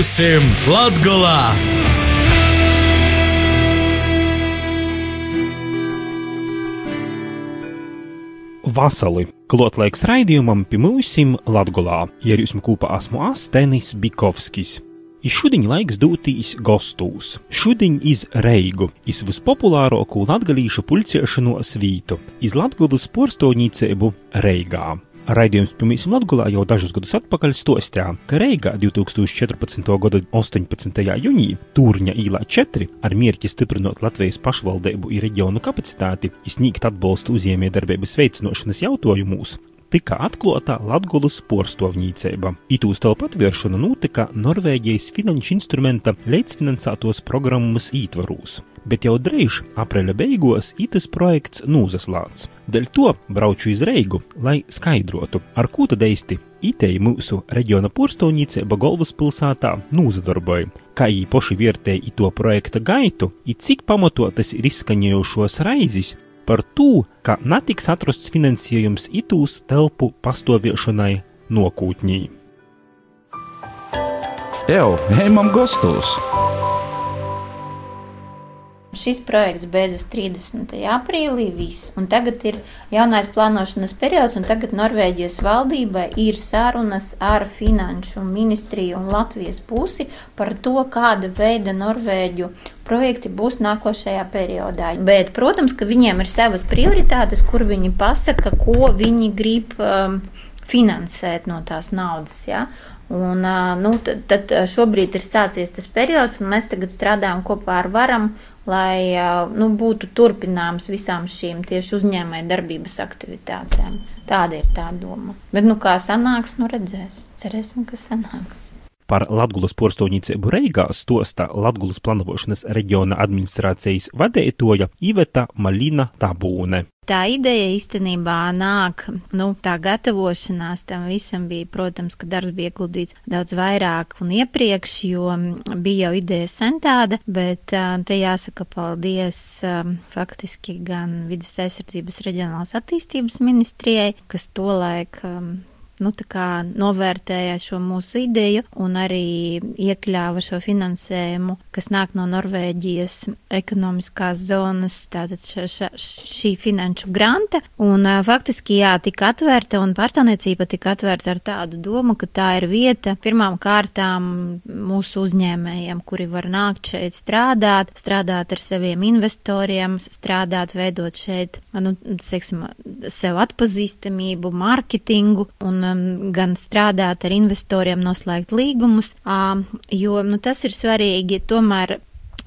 Būsim Latgolā! Vasali! Klotlaiks raidījumam pie mūsim Latgolā. Ja jūs kopā esmu Astenis Bikovskis. I šodien laiks dūtīs gostūs. Šodien iz Reigu, iz vispopulārāko latgalīšu pulcēšanos vītu, iz Latgulas porstovnīcēbu Reigā. Raidījums pirmīs Latgulā jau dažus gadus atpakaļ stostā, ka Reigā 2014. gada 18. jūnijā Tūrņa īlā 4 ar mierķi stiprinot Latvijas pašvaldību un reģionu kapacitāti, izsniegt atbalstu uzņēmējdarbības veicinošanas jautājumos, tika atklāta Latvijas porstovnīcība. Itūs telpu atvēršana notika Norvēģijas finanšu instrumenta līdzfinansētos programmas ītvarūs. Bet jau drīz, aprīļa beigās, itas projekts nūzaslāts. Dēļ to braucu iz Reigu, lai skaidrotu, ar ko tad īsti itei mūsu reģiona porstovnīcība galvaspilsētā nūzadarboja, kā īpaši vērtēja to projekta gaitu, i cik pamatotas ir izskanējušos raizes, par to, ka netiks atrasts finansējums itūs telpu pastāviešanai nokūtņī. Evo, ejam gastos! Šis projekts beidzas 30. aprīlī, viss, un tagad ir jaunais plānošanas periods, un tagad Norvēģijas valdībai ir sarunas ar Finanšu ministriju un Latvijas pusi par to, kāda veida Norvēģu projekti būs nākošajā periodā. Bet, protams, ka viņiem ir savas prioritātes, kur viņi pasaka, ko viņi grib um, finansēt no tās naudas. Ja? Un, nu, tad, tad šobrīd ir sācies tas periods, un mēs tagad strādājam kopā ar varam lai nu, būtu turpināms visām šīm tieši uzņēmēju darbības aktivitātēm. Tāda ir tā doma. Bet, nu, kā sanāks, nu redzēs. Cerēsim, ka sanāks. Par Latvijas porcelānīcību Reigā stosta Latvijas plānošanas reģiona administrācijas vadītāja Iveta Malina Tabūne. Tā ideja īstenībā nāk, nu, tā gatavošanās tam visam bija, protams, ka darbs bija ieguldīts daudz vairāk un iepriekš, jo bija jau ideja sen tāda, bet te jāsaka paldies faktiski gan vidas aizsardzības reģionālās attīstības ministrijai, kas tolaik nu, novērtēja šo mūsu ideju un arī iekļāva šo finansējumu, kas nāk no Norvēģijas ekonomiskās zonas, tātad ša, ša, šī finanšu granta. Un faktiski, jā, tika atvērta un pārstāvniecība tika atvērta ar tādu domu, ka tā ir vieta pirmām kārtām mūsu uzņēmējiem, kuri var nākt šeit strādāt, strādāt ar saviem investoriem, strādāt, veidot šeit, nu, teiksim, sev atpazīstamību, mārketingu un gan strādāt ar investoriem, noslēgt līgumus, um, jo nu, tas ir svarīgi. Tomēr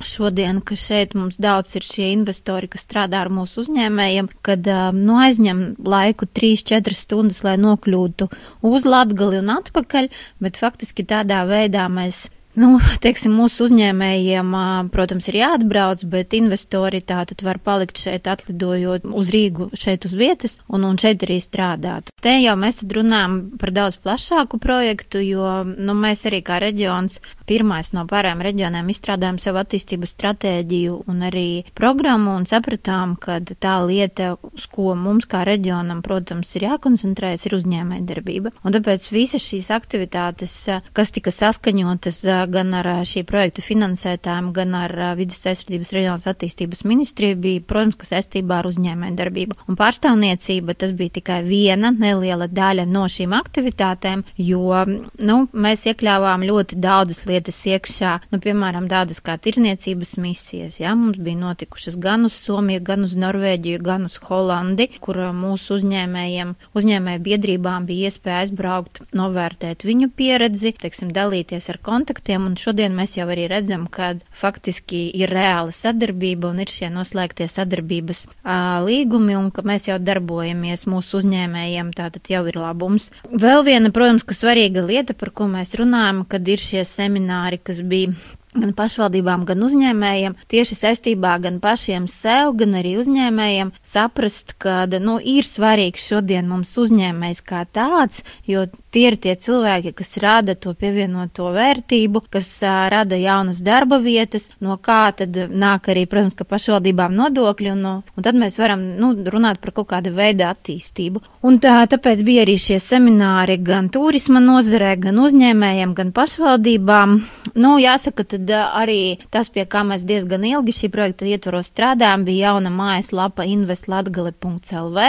šodien, ka šeit mums daudz ir šie investori, kas strādā ar mūsu uzņēmējiem, kad um, nu, aizņem laiku 3-4 stundas, lai nokļūtu uz Latgali un atpakaļ, bet faktiski tādā veidā mēs Nu, teiksim, mūsu uzņēmējiem, protams, ir jāatbrauc, bet investori tātad var palikt šeit, atlidojot uz Rīgu, šeit uz vietas un, un šeit arī strādāt. Te jau mēs tad runājam par daudz plašāku projektu, jo, nu, mēs arī kā reģions, pirmais no pārējām reģioniem izstrādājam sev attīstības stratēģiju un arī programmu un sapratām, ka tā lieta, uz ko mums kā reģionam, protams, ir jākoncentrējas, ir uzņēmē darbība. Un tāpēc visas šīs aktivitātes, kas tika saskaņotas gan ar šī projekta finansētājiem, gan ar vidas aizsardzības reģionas attīstības ministriju bija, protams, ka saistībā ar uzņēmēju darbību. Un pārstāvniecība tas bija tikai viena neliela daļa no šīm aktivitātēm, jo, nu, mēs iekļāvām ļoti daudzas lietas iekšā, nu, piemēram, tādas kā tirzniecības misijas, jā, mums bija notikušas gan uz Somiju, gan uz Norvēģiju, gan uz Holandi, kur mūsu uzņēmējiem, uzņēmēju biedrībām bija iespēja aizbraukt, novērtēt viņu pieredzi, teiksim, dalīties ar kontaktiem projektiem, un šodien mēs jau arī redzam, ka faktiski ir reāla sadarbība un ir šie noslēgtie sadarbības uh, līgumi, un ka mēs jau darbojamies mūsu uzņēmējiem, tātad jau ir labums. Vēl viena, protams, ka svarīga lieta, par ko mēs runājam, kad ir šie semināri, kas bija gan pašvaldībām, gan uzņēmējiem, tieši saistībā gan pašiem sev, gan arī uzņēmējiem saprast, ka nu, ir svarīgs šodien mums uzņēmējs kā tāds, jo tie ir tie cilvēki, kas rada to pievienoto vērtību, kas uh, rada jaunas darba vietas, no kā tad nāk arī, protams, ka pašvaldībām nodokļi, un, no, un tad mēs varam nu, runāt par kaut kādu veidu attīstību. Un tā, tāpēc bija arī šie semināri gan turisma nozarē, gan uzņēmējiem, gan pašvaldībām, Nu, jāsaka, tad arī tas, pie kā mēs diezgan ilgi šī projekta ietvaros strādājām, bija jauna mājaslapa investlatgali.lv,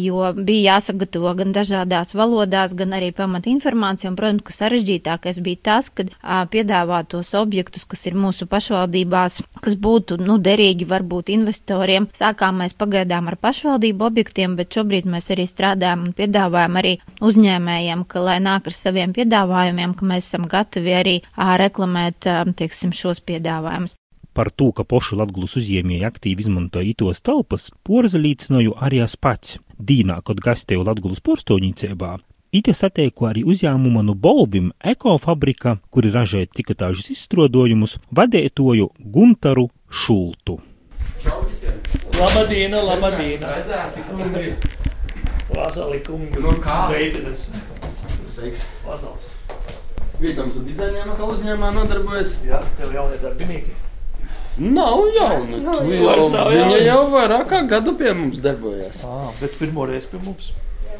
jo bija jāsagatavo gan dažādās valodās, gan arī pamat informācija, un, protams, ka sarežģītākais bija tas, kad piedāvāt tos objektus, kas ir mūsu pašvaldībās, kas būtu, nu, derīgi varbūt investoriem. Sākām mēs pagaidām ar pašvaldību objektiem, bet šobrīd mēs arī strādājam un piedāvājam arī uzņēmējiem, ka, lai nāk ar saviem piedāvājumiem, ka mēs esam gatavi arī reklamēt, teiksim, šos piedāvājumus. Par to, ka poši Latgulas uzņēmēji aktīvi izmantoja itos telpas, porza līdzinoju arī es pats. Dīnā, kad gastēju Latgulas porstoņīcībā, Ite satieku arī uzņēmumu no Bolbim ekofabrika, kuri ražē tikatāžas izstrādājumus, vadētoju Guntaru Šultu. Čau visiem! Labadīna, labadīna! Redzēti, kungi! Vasali kungi! Nu kā? Veidinas! Sveiks! Vasals! Vītams un dizainiem atkal uzņēmumā nodarbojas. Jā, tev jaunie darbinīki. Nav jauna. nav Tu jau, nav viņa jau vairāk kā gadu pie mums darbojas. Ā, bet pirmoreiz pie mums.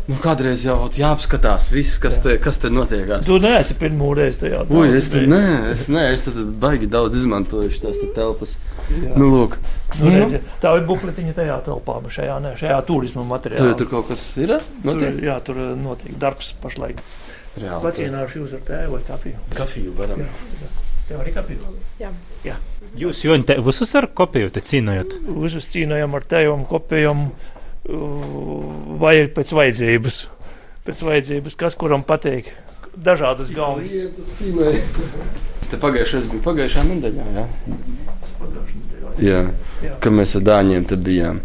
Nu, kādreiz jau jāapskatās viss, kas te, kas te notiekās. Tu neesi pirmoreiz tajā. Ui, daudz es tur reiz. nē, es, nē, es baigi daudz izmantojuši tās te telpas. Jā. Nu, lūk, Nu, redzi, tā ir bukletiņa tajā telpā, šajā, ne, šajā turisma tu, materiālā. tur kaut kas ir? tur, Notiek? jā, tur uh, notiek darbs pašlaik. Reāli. Pacienāšu jūs ar tēju vai kafiju. Kafiju varam. Jā. Tev arī kafiju. Jūs jau te visus ar kopiju te cīnājat? Visus cīnājam ar tējām, kopējām, vajag pēc vajadzības. Pēc vajadzības, kas kuram patīk. Dažādas galvas. Es te pagājušajā biju pagājušā nedēļā, jā. Pagājušajā nedēļā. Jā, Jā. kad mēs ar dāņiem te bijām.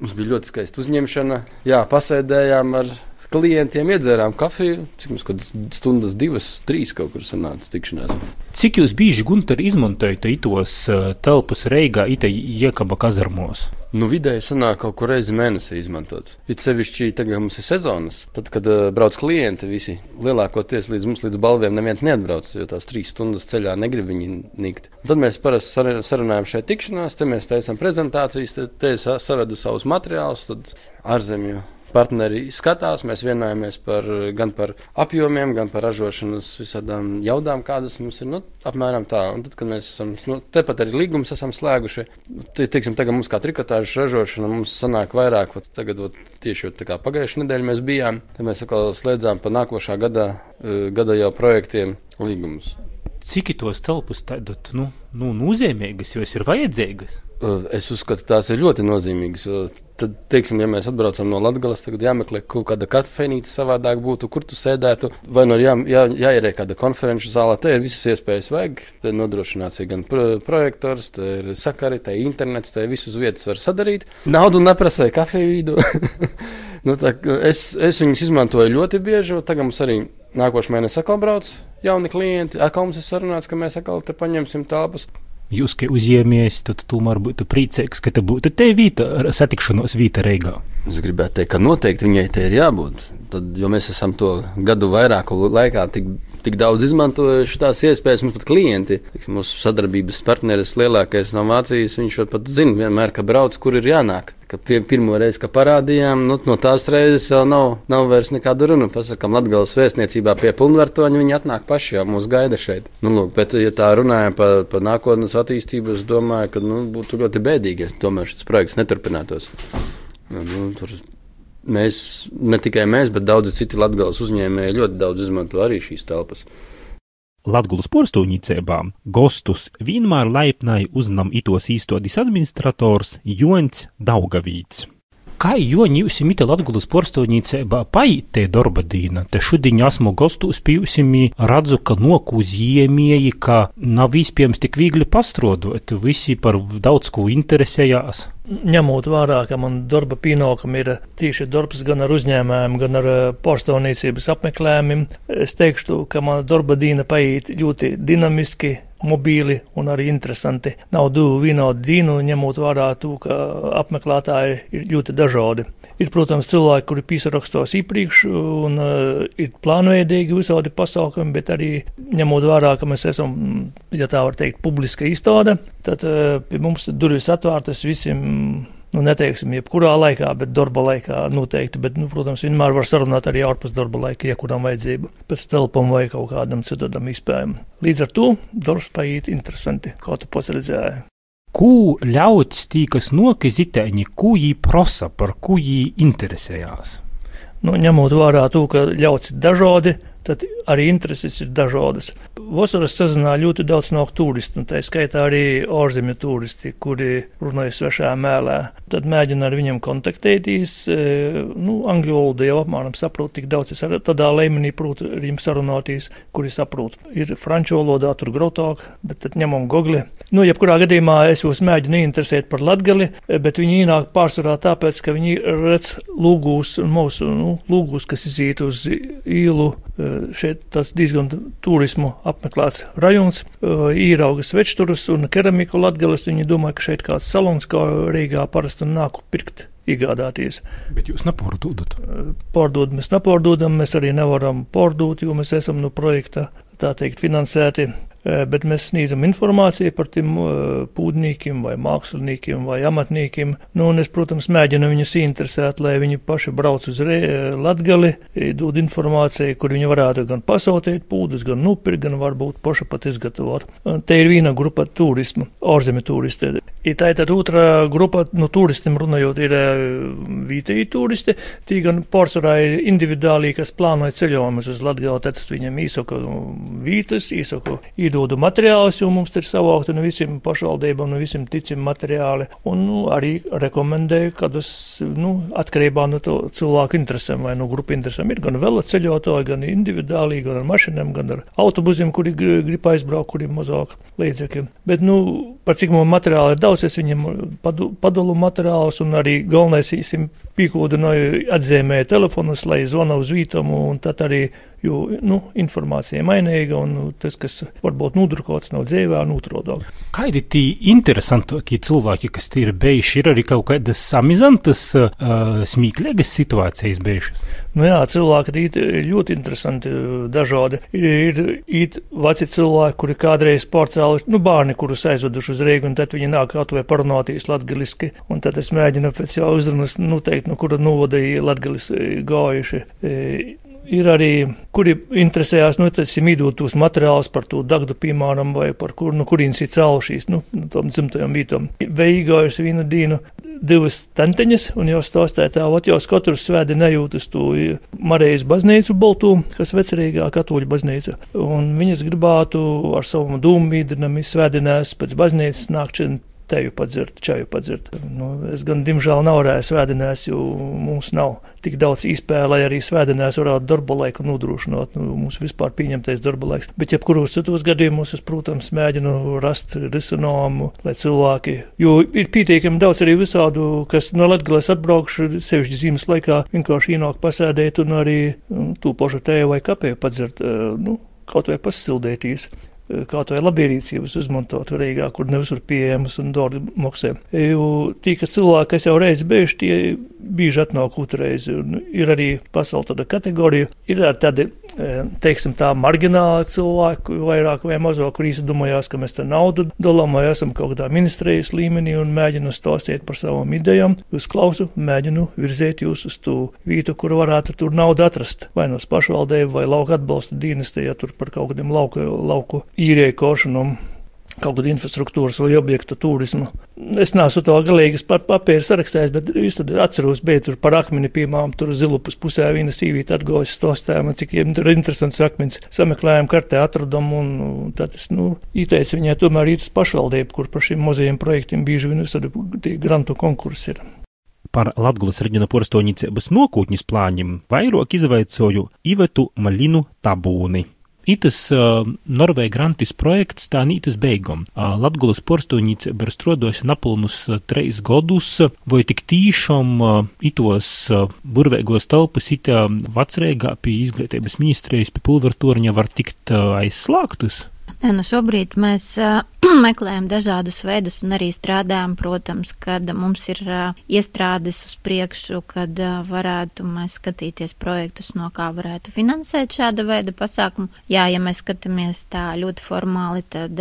Mums bija ļoti skaista uzņemšana. Jā, pasēdējām ar klientiem, iedzērām kafiju. Cik mums kaut kādas stundas, divas, trīs kaut kur sanāca tikšanās. Cik jūs bieži Gunteri izmantojat itos uh, telpas Reigā, ite iekaba kazarmos? Nu, vidēji sanāk kaut kur reizi mēnesī izmantot. It sevišķi tagad mums ir sezonas. Tad, kad uh, brauc klienti, visi lielākoties līdz mums, līdz balviem, neviens neatbrauc, jo tās trīs stundas ceļā negrib viņi nikt. Tad mēs parasti sar sarunājam šeit tikšanās, te mēs taisām prezentācijas, te, te es savedu savus materiālus, tad ārzemju partneri skatās, mēs vienojamies par, gan par apjomiem, gan par ražošanas visādām jaudām, kādas mums ir. Nu, apmēram tā. Un tad, kad mēs esam, nu, tepat arī līgumus esam slēguši, te, teiksim, tagad mums kā trikotāžas ražošana, mums sanāk vairāk, vat, tagad vat, tieši vat, tā kā pagājušajā nedēļā mēs bijām, tad mēs atkal slēdzām par nākošā gada, eh, gada jau projektiem līgumus. Cik tos telpas tādas, nu, nu, nozīmīgas, jo ir vajadzīgas? Es uzskatu, tās ir ļoti nozīmīgas. Tad, teiksim, ja mēs atbraucam no Latvijas, tad jāmeklē kaut kāda kafejnīca savādāk būtu, kur tu sēdētu. Vai no jā, jā, jāierē kāda konferenču zālē. Te ir visas iespējas vajag. Te ir nodrošināts ir gan pro, projektors, te ir sakari, te ir internets, te visus vietas var sadarīt. Naudu neprasēja kafiju vidū. nu, tā, es, es viņus izmantoju ļoti bieži. un Tagad mums arī nākošais mēnesis atkal brauc jauni klienti. Atkal mums ir sarunāts, ka mēs atkal te paņemsim telpas. Jūs, kā uzņēmējs, tad tomēr būtu priecīgs, ka te būtu te vieta, satikšanos vieta Reigā. Es gribētu teikt, ka noteikti viņai te ir jābūt. Tad, jo mēs esam to gadu vairāku laikā tik, tik daudz izmantojuši tās iespējas. Mums pat klienti, tiksim, mūsu sadarbības partneris, lielākais no Vācijas, viņš pat zina, vienmēr, ka brauc, kur ir jānāk. Pie, pirmo reizi, kad parādījām, nu, no tās reizes jau nav, nav vairs nekāda runa. Pasakām, Latvijas vēstniecībā pie pilnvartoņa viņi atnāk paši, jau mūs gaida šeit. Nu, lūk, bet, ja tā runājam par, par nākotnes attīstību, es domāju, ka nu, būtu ļoti bēdīgi, ja tomēr šis projekts neturpinātos. Nu, tur mēs, ne tikai mēs, bet daudzi citi Latvijas uzņēmēji ļoti daudz izmanto arī šīs telpas. Latgulas porstūņīcībā gostus vienmēr laipnai uznam itos īstodis administrators Jons Daugavīts. Kā Joņi jūs imite Latgulas porstūņīcībā paītē darba dīna? Te šodien esmu gostus pīvsimi, redzu, ka nokūziemieji, ka nav vispējams tik viegli pastrodot, visi par daudz ko interesējās. Ņemot vērā, ka man darba pienākumi ir tieši darbs gan ar uzņēmējiem, gan ar eh, porstāvniecības apmeklējumiem, es teikšu, ka mana darba diena paiet ļoti dinamiski. Mobīli un arī interesanti. Nav divu vienādu dienu, ņemot vērā to, ka apmeklētāji ir ļoti dažādi. Ir, protams, cilvēki, kuri piesarakstos iepriekš un uh, ir plānveidīgi visādi pasākumi, bet arī ņemot vērā, ka mēs esam, ja tā var teikt, publiska izstāde, tad uh, pie mums durvis atvērtas visiem nu, neteiksim, jebkurā laikā, bet darba laikā noteikti. Bet, nu, protams, vienmēr var sarunāt arī ārpus darba laika, ja kuram vajadzība pēc telpam vai kaut kādam citam izpējam. Līdz ar to darbs paiet interesanti, kā tu pats redzēji. Ko ļauts tī, kas noka zitēņi, ko jī prosa, par ko jī interesējās? Nu, ņemot vērā to, ka ļauts ir dažādi, tad arī intereses ir dažādas. Vasaras sezonā ļoti daudz nāk turistu, un tā skaitā arī ārzemju turisti, kuri runāja svešā mēlē. Tad mēģina ar viņiem kontaktēties. E, nu, angļu valoda jau apmēram saprot, tik daudz es ar tādā līmenī prūtu ar viņiem sarunāties, kuri saprot. Ir franču valodā tur grūtāk, bet tad ņemam gogli. Nu, jebkurā gadījumā es jūs mēģinu interesēt par latgali, bet viņi ienāk pārsvarā tāpēc, ka viņi redz lūgūs, mūsu nu, lūgūs, kas iziet uz īlu e, šeit tas diezgan turismu apmeklēts rajons. Īrauga svečturus un keramiku latgales. Viņi domā, ka šeit kāds salons, kā Rīgā parasti nāku pirkt iegādāties. Bet jūs nepārdodat? Pārdod mēs nepārdodam, mēs arī nevaram pārdot, jo mēs esam no projekta, tā teikt, finansēti bet mēs sniedzam informāciju par tiem eh, pūdniekiem vai māksliniekiem vai amatniekiem. Nu, un es, protams, mēģinu viņus interesēt, lai viņi paši brauc uz eh, dod informāciju, kur viņi varētu gan pasautīt pūdus, gan nupirkt, gan varbūt paši pat izgatavot. Te ir viena grupa turismu, ārzemju turisti. I tā ir tad otra grupa no turistiem runājot, ir vietēji turisti. Tī gan pārsvarā ir individuāli, kas plānoja ceļojumus uz Latgali, tad viņiem īsaka vītas, īsaka iedodu materiālus, jo mums ir savākti no visiem pašvaldībām, no visiem ticim materiāli. Un nu, arī rekomendēju, ka tas nu, atkarībā no to cilvēku interesēm vai no grupu interesēm ir gan veloceļotāji, gan individuāli, gan ar mašīnām, gan ar autobusiem, kuri grib aizbraukt, kuriem mazāk līdzekļu. Bet, nu, par cik mums materiāli ir daudz, es viņam padu, padalu materiālus un arī galvenais īsim pīkūdināju atzīmēju telefonus, lai zvana uz vītumu un tad arī jo nu, informācija mainīga, un tas, kas varbūt nodrukots nav dzīvē, notrodāk. Kādi tie interesantākie cilvēki, kas tie ir bijuši, ir arī kaut kādas samizantas, uh, smīklīgas situācijas bijušas? Nu jā, cilvēki ir ļoti interesanti, dažādi. Ir, ir veci cilvēki, kuri kādreiz pārcēluši, nu, bērni, kurus aizveduši uz Rīgu, un tad viņi nāk kaut vai parunāties latgaliski, un tad es mēģinu pēc jau uzrunas noteikt, no kura novadīja latgalis gājuši ir arī, kuri interesējās, nu, teiksim, idot tos materiālus par to dagdu, piemēram, vai par kur, nu, kurīns ir cēlušīs, nu, tam dzimtajam vītam. Veigājas vienu dienu divas tanteņas, un jau stāstīja tā, ot jau katru svēdi nejūt uz to Marijas baznīcu Baltū, kas vecerīgā katoļu baznīca. Un viņas gribētu ar savu dūmu mīdinam izsvēdinās pēc baznīcas nākšana teju padzert, čaju padzert. Nu, es gan, diemžēl, nav varējis svētdienās, jo mums nav tik daudz izpēle, lai arī svētdienās varētu darba laiku nodrošināt. Nu, mums vispār pieņemtais darba laiks. Bet, jebkuros citos gadījumos, es, protams, mēģinu rast risinājumu, lai cilvēki, jo ir pietiekami daudz arī visādu, kas no Latgales atbraukšu, sevišķi zīmes laikā, vienkārši ienāk pasēdēt un arī nu, tū pašu tēju vai kapēju padzert, eh, nu, kaut vai pasildēties kaut vai labierīcības izmantot Rīgā, kur ne visur pieejamas un dārgi maksā. Jo tie, kas cilvēki, kas jau reiz bijuši, tie bieži atnāk otrais. Ir arī pasauli tāda kategorija. Ir tādi, e, teiksim, tā margināli cilvēki, vairāk vai mazāk, kur izdomājās, ka mēs te naudu dalām vai esam kaut kādā ministrijas līmenī un mēģinu stāstīt par savām idejām. Uz klausu mēģinu virzēt jūs uz to vietu, kur varētu tur naudu atrast. Vai no pašvaldību vai lauka atbalsta dienestē, ja tur par kaut kādiem lauku, lauku īrēju košanu kaut kādu infrastruktūras vai objektu turismu. Es neesmu to galīgi papīru sarakstījis, bet es atceros, bija tur par akmeni, piemēram, tur zilupus pusē viena sīvīta atgojas stostājuma, cik viņiem tur ir interesants akmens. Sameklējām kartē, atradam, un tad es, nu, ieteicu viņai tomēr uz pašvaldību, kur par šiem mazajiem projektiem bieži vien visādi grantu konkursi ir. Par Latgulas reģiona porstoņicības nokūtņas plāņiem vairāk izvaicoju Ivetu Malinu Tabūni. Itas uh, Norvēģa grantis projekts tā nītas beigom. Uh, Latgulas porstūnīca ir strodojusi napilnus uh, treis godus, vai tik tīšām uh, itos uh, burvēgos telpas itā vecrēgā pie izglītības ministrijas, pie pulvertorņa var tikt uh, aizslāgtas? Nu, šobrīd mēs uh, meklējam dažādus veidus un arī strādājam, protams, kad mums ir uh, iestrādes uz priekšu, kad uh, varētu mēs skatīties projektus, no kā varētu finansēt šāda veida pasākumu. Jā, ja mēs skatāmies tā ļoti formāli, tad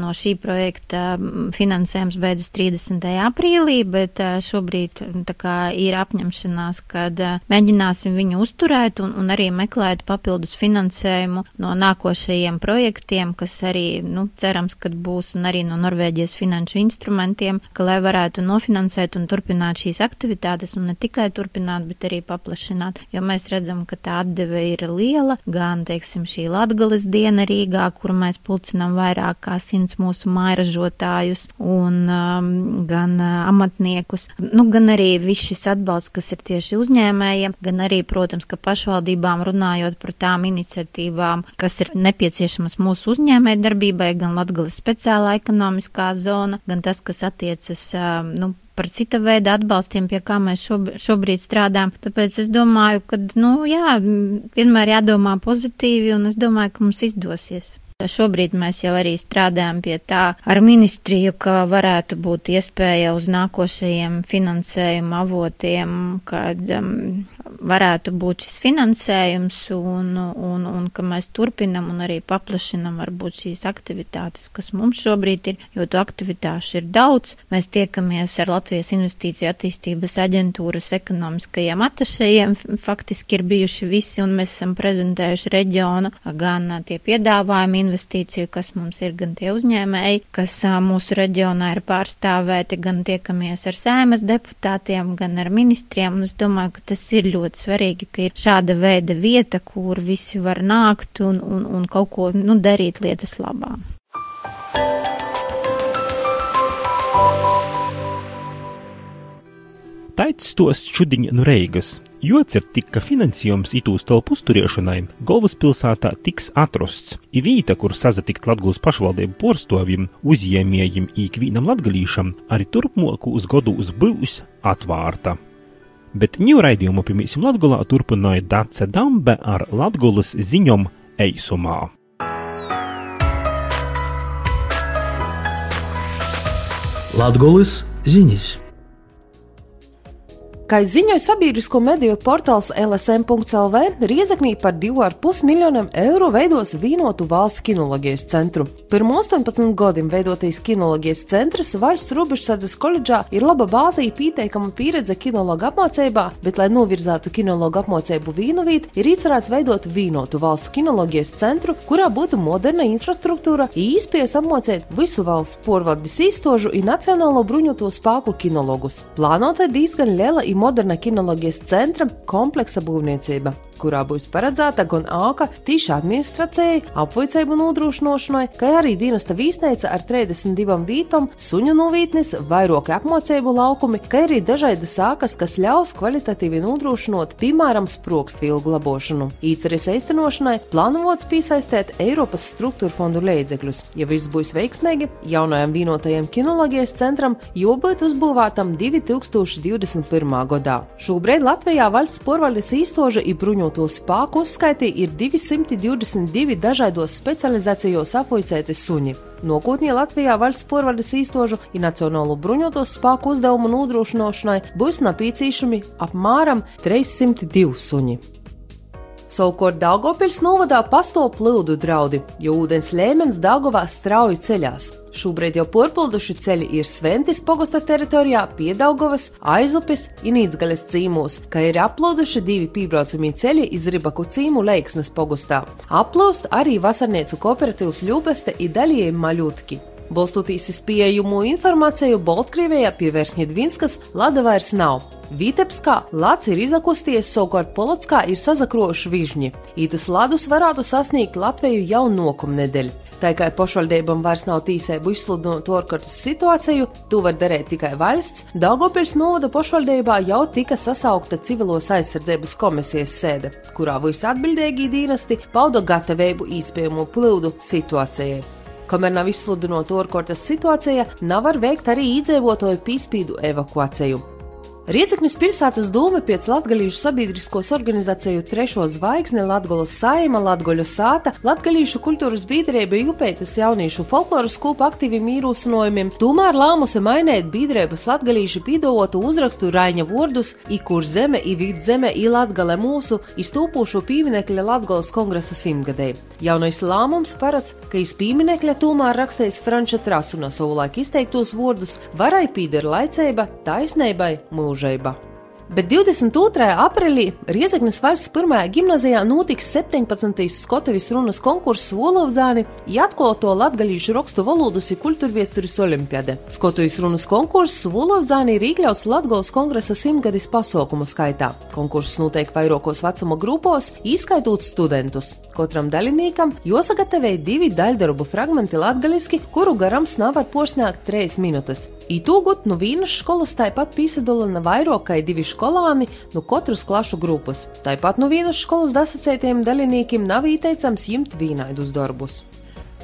no šī projekta finansējums beidzas 30. aprīlī, bet šobrīd kā, ir apņemšanās, kad mēģināsim viņu uzturēt un, un arī meklēt papildus finansējumu no nākošajiem projektiem, kas arī, nu, cerams, kad būs un arī no Norvēģijas finanšu instrumentiem, ka lai varētu nofinansēt un turpināt šīs aktivitātes un ne tikai turpināt, bet arī paplašināt, jo mēs redzam, ka tā atdeve ir liela, gan, teiksim, šī Latgales diena Rīgā, kur mēs pulcinām vairāk kā simts mūsu mairažotājus un um, gan uh, amatniekus, nu, gan arī viss šis atbalsts, kas ir tieši uzņēmējiem, gan arī, protams, ka pašvaldībām runājot par tām iniciatīvām, kas ir nepieciešamas mūsu uzņēmēja darbībai, gan Latgales speciālā ekonomiskā zona, gan tas, kas attiecas, nu, par cita veida atbalstiem, pie kā mēs šobrīd strādājam. Tāpēc es domāju, ka, nu, jā, vienmēr jādomā pozitīvi, un es domāju, ka mums izdosies. Šobrīd mēs jau arī strādājam pie tā ar ministriju, ka varētu būt iespēja uz nākošajiem finansējuma avotiem, kad um, varētu būt šis finansējums un, un, un ka mēs turpinam un arī paplašinam varbūt šīs aktivitātes, kas mums šobrīd ir, jo to aktivitāšu ir daudz. Mēs tiekamies ar Latvijas investīciju attīstības aģentūras ekonomiskajiem atašajiem, faktiski ir bijuši visi un mēs esam prezentējuši reģionu gan tie piedāvājumi investīciju, kas mums ir, gan tie uzņēmēji, kas mūsu reģionā ir pārstāvēti, gan tiekamies ar sēmas deputātiem, gan ar ministriem, un es domāju, ka tas ir ļoti svarīgi, ka ir šāda veida vieta, kur visi var nākt un, un, un kaut ko nu, darīt lietas labā. Taits tos šudiņa no Reigas, Jocer tika finansējums itūs telpu uzturēšanai galvaspilsētā tiks atrasts. Ir vieta, kur sazatikt Latvijas pašvaldību porstovim, uzņēmējiem īkvīnam latgalīšam, arī turpmoku uz godu uz būs atvārta. Bet ņū raidījumu pirmīsim Latgulā turpināja Dace Dambe ar Latgulas ziņom eisumā. Latgulas ziņas! Kā ziņoja sabiedrisko mediju portāls LSM.CLV, Riezeknī par 2,5 miljoniem eiro veidos vienotu valsts kinoloģijas centru. Pirmo 18 gadiem veidotais kinoloģijas centrs valsts robežsardzes koledžā ir laba bāzija pieteikama pieredze kinologa apmācībā, bet, lai novirzētu kinologu apmācību vīnovīt, ir iecerēts veidot vienotu valsts kinoloģijas centru, kurā būtu moderna infrastruktūra, īspējas apmācīt visu valsts porvaldes īstožu un nacionālo bruņoto spēku kinologus. Plānota diezgan liela moderna kinoloģijas centra kompleksa būvniecība kurā būs paredzēta gan āka tīša administrācijai, apvoicēju nodrošināšanai, kā arī dienesta vīsneica ar 32 vītom, suņu novītnes, vairāku apmācību laukumi, kā arī dažādas ākas, kas ļaus kvalitatīvi nodrošinot, piemēram, sprokstvielu glabāšanu. Īceres īstenošanai plānots piesaistīt Eiropas struktūra fondu līdzekļus. Ja viss būs veiksmīgi, jaunajam vienotajam kinoloģijas centram jābūt uzbūvētam 2021. gadā. Šobrīd Latvijā valsts porvaldes īstoža ir bruņu apvienoto spēku uzskaitīja ir 222 dažādos specializācijos apvoicēti suņi. Nākotnē Latvijā valsts porvaldes īstožu un nacionālo bruņoto spēku uzdevumu nodrošināšanai būs nepieciešami apmēram 302 suņi. Savukārt Daugopils novadā pastāv plūdu draudi, jo ūdens līmenis Daugavā strauji ceļās. Šobrīd jau porpilduši ceļi ir Sventis pogosta teritorijā, Piedaugovas, Aizupis un Īdzgaļas cīmos, kā ir aplūduši divi piebraucamie ceļi iz Ribaku cīmu Leiksnes pogostā. Aplūst arī vasarniecu kooperatīvs Ļubeste i daļie maļutki. Balstoties uz pieejamu informāciju, Baltkrievijā pie Verhņedvinskas lada vairs nav. Vitebskā Lats ir izakusties, savukārt Polockā ir sazakrojuši vižņi. Ītas ladus varētu sasniegt Latviju jau nokumnedēļ. Tā kā pašvaldībām vairs nav tīsēbu izsludinot ārkārtas situāciju, to var darīt tikai valsts, Daugopils novada pašvaldībā jau tika sasaukta civilos aizsardzības komisijas sēde, kurā visi atbildīgie dienesti pauda gatavību īspējamo plūdu situācijai. Kamēr nav izsludinota ārkārtas situācija, nav var veikt arī iedzīvotāju pīspīdu evakuāciju. Riezeknis pilsētas doma pēc latgalīšu sabiedriskos organizāciju trešo zvaigzni Latgolas saima, Latgoļu sāta, latgalīšu kultūras biedrība Jupētas jauniešu folkloras kūpa aktīviem īrūsinojumiem, tomēr lāmusi mainēt biedrības latgalīšu pīdovotu uzrakstu Raiņa vordus, i kur zeme, i vid zeme, i latgale mūsu, iztūpošo pīminekļa Latgolas kongresa simtgadē. Jaunais lāmums paredz, ka iz pīminekļa tomēr rakstējis Franča Trasuna savulaik izteiktos vordus, varai pīder laicība, taisnībai, mūžībai Žejba. Bet 22. aprīlī Riezeknas valsts pirmajā gimnazijā notiks 17. Skotavijas runas konkurss Volovzāni, jāatklāto latgaļīšu rakstu valodas un kultūrviesturis olimpiade. Skotavijas runas konkurss Volovzāni ir iekļauts Latgales kongresa simtgadis pasaukumu skaitā. Konkurss notiek vairākos vecuma grupos, izskaitot studentus. Katram dalībniekam jāsagatavoja divi daļdarbu fragmenti latgaļiski, kuru garams nav var posniegt 3 minūtes. Itūgut no vienas skolas tāpat piesadalina vairāk kā divi skolāni no katras klašu grupas. Tāpat no vienas skolas dasacētiem dalībniekiem nav ieteicams ņemt vienādus darbus.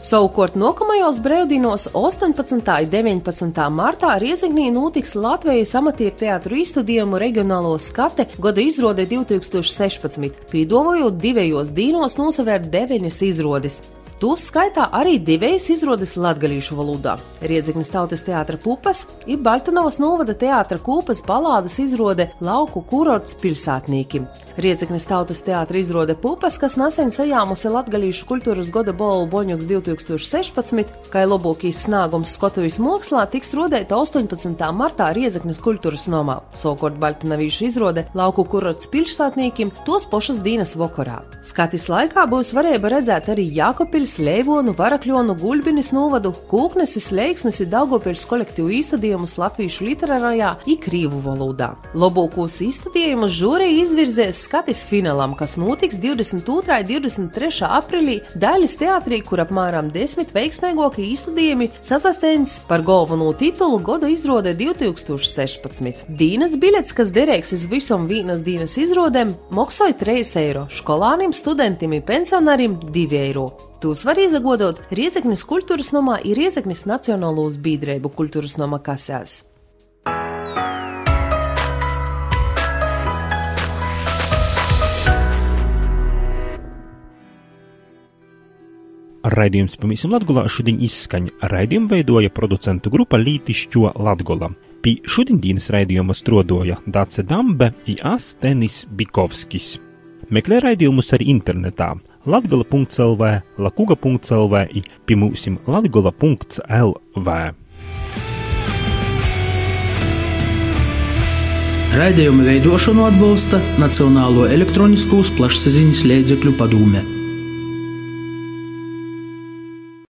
Savukārt nākamajos brīvdienos, 18. un 19. martā Riezignī notiks Latvijas amatieru teātru izstudējumu reģionālo skate gada izrāde 2016, piedāvājot divējos dīnos nosavērt deviņas izrādes. Tūs skaitā arī divas izrādes latviešu valodā - Rieziknis tautas teātra pupas ir Baltanovas novada teātra kūpas balādas izrāde Lauku kurorts pilsētniekiem. Rieziknis tautas teātra izrāde pupas, kas nesen sajāmusi latviešu kultūras goda bolu Boņuks 2016, kā labākais snāgums Skotuvijas mākslā, tiks rodēta 18. martā Rieziknis kultūras nomā. Sokort Baltanovīšu izrāde Lauku kurorts pilsētniekiem tos pašas dienas vakarā. Skatis laikā būs varēja redzēt arī Jākopils Daugopils, Leivonu, Varakļonu, Gulbinis novadu, Kūknesis, Leiksnesis, Daugopils kolektīvu izstudējumus latviešu literārajā un krīvu valodā. Lobūkos izstudējumus žūrija izvirzēs skatis finālam, kas notiks 22. un 23. aprīlī Daļas teātrī, kur apmēram desmit veiksmīgākie izstudējumi sasascēns par galveno titulu goda izrāde 2016. Dīnas biļets, kas derēks uz visam vienas dienas izrādēm, maksāja 3 eiro, skolāniem, studentiem un pensionāriem 2 eiro. Tos var izagodot Riezeknis kultūras nomā ir Riezeknis Nacionālos biedrību kultūras noma kasēs. Raidījums pavisam Latvijā šodien izskaņa. Raidījumu veidoja producentu grupa Lītišķo Latgola. Pie šodienas raidījuma strodoja Dāce Dambe un Astenis Bikovskis. Meklē raidījumus arī internetā latgala.lv, lakuga.lv un pie mūsim latgala.lv. Raidījuma veidošanu atbalsta Nacionālo elektroniskos plašsaziņas līdzekļu padome.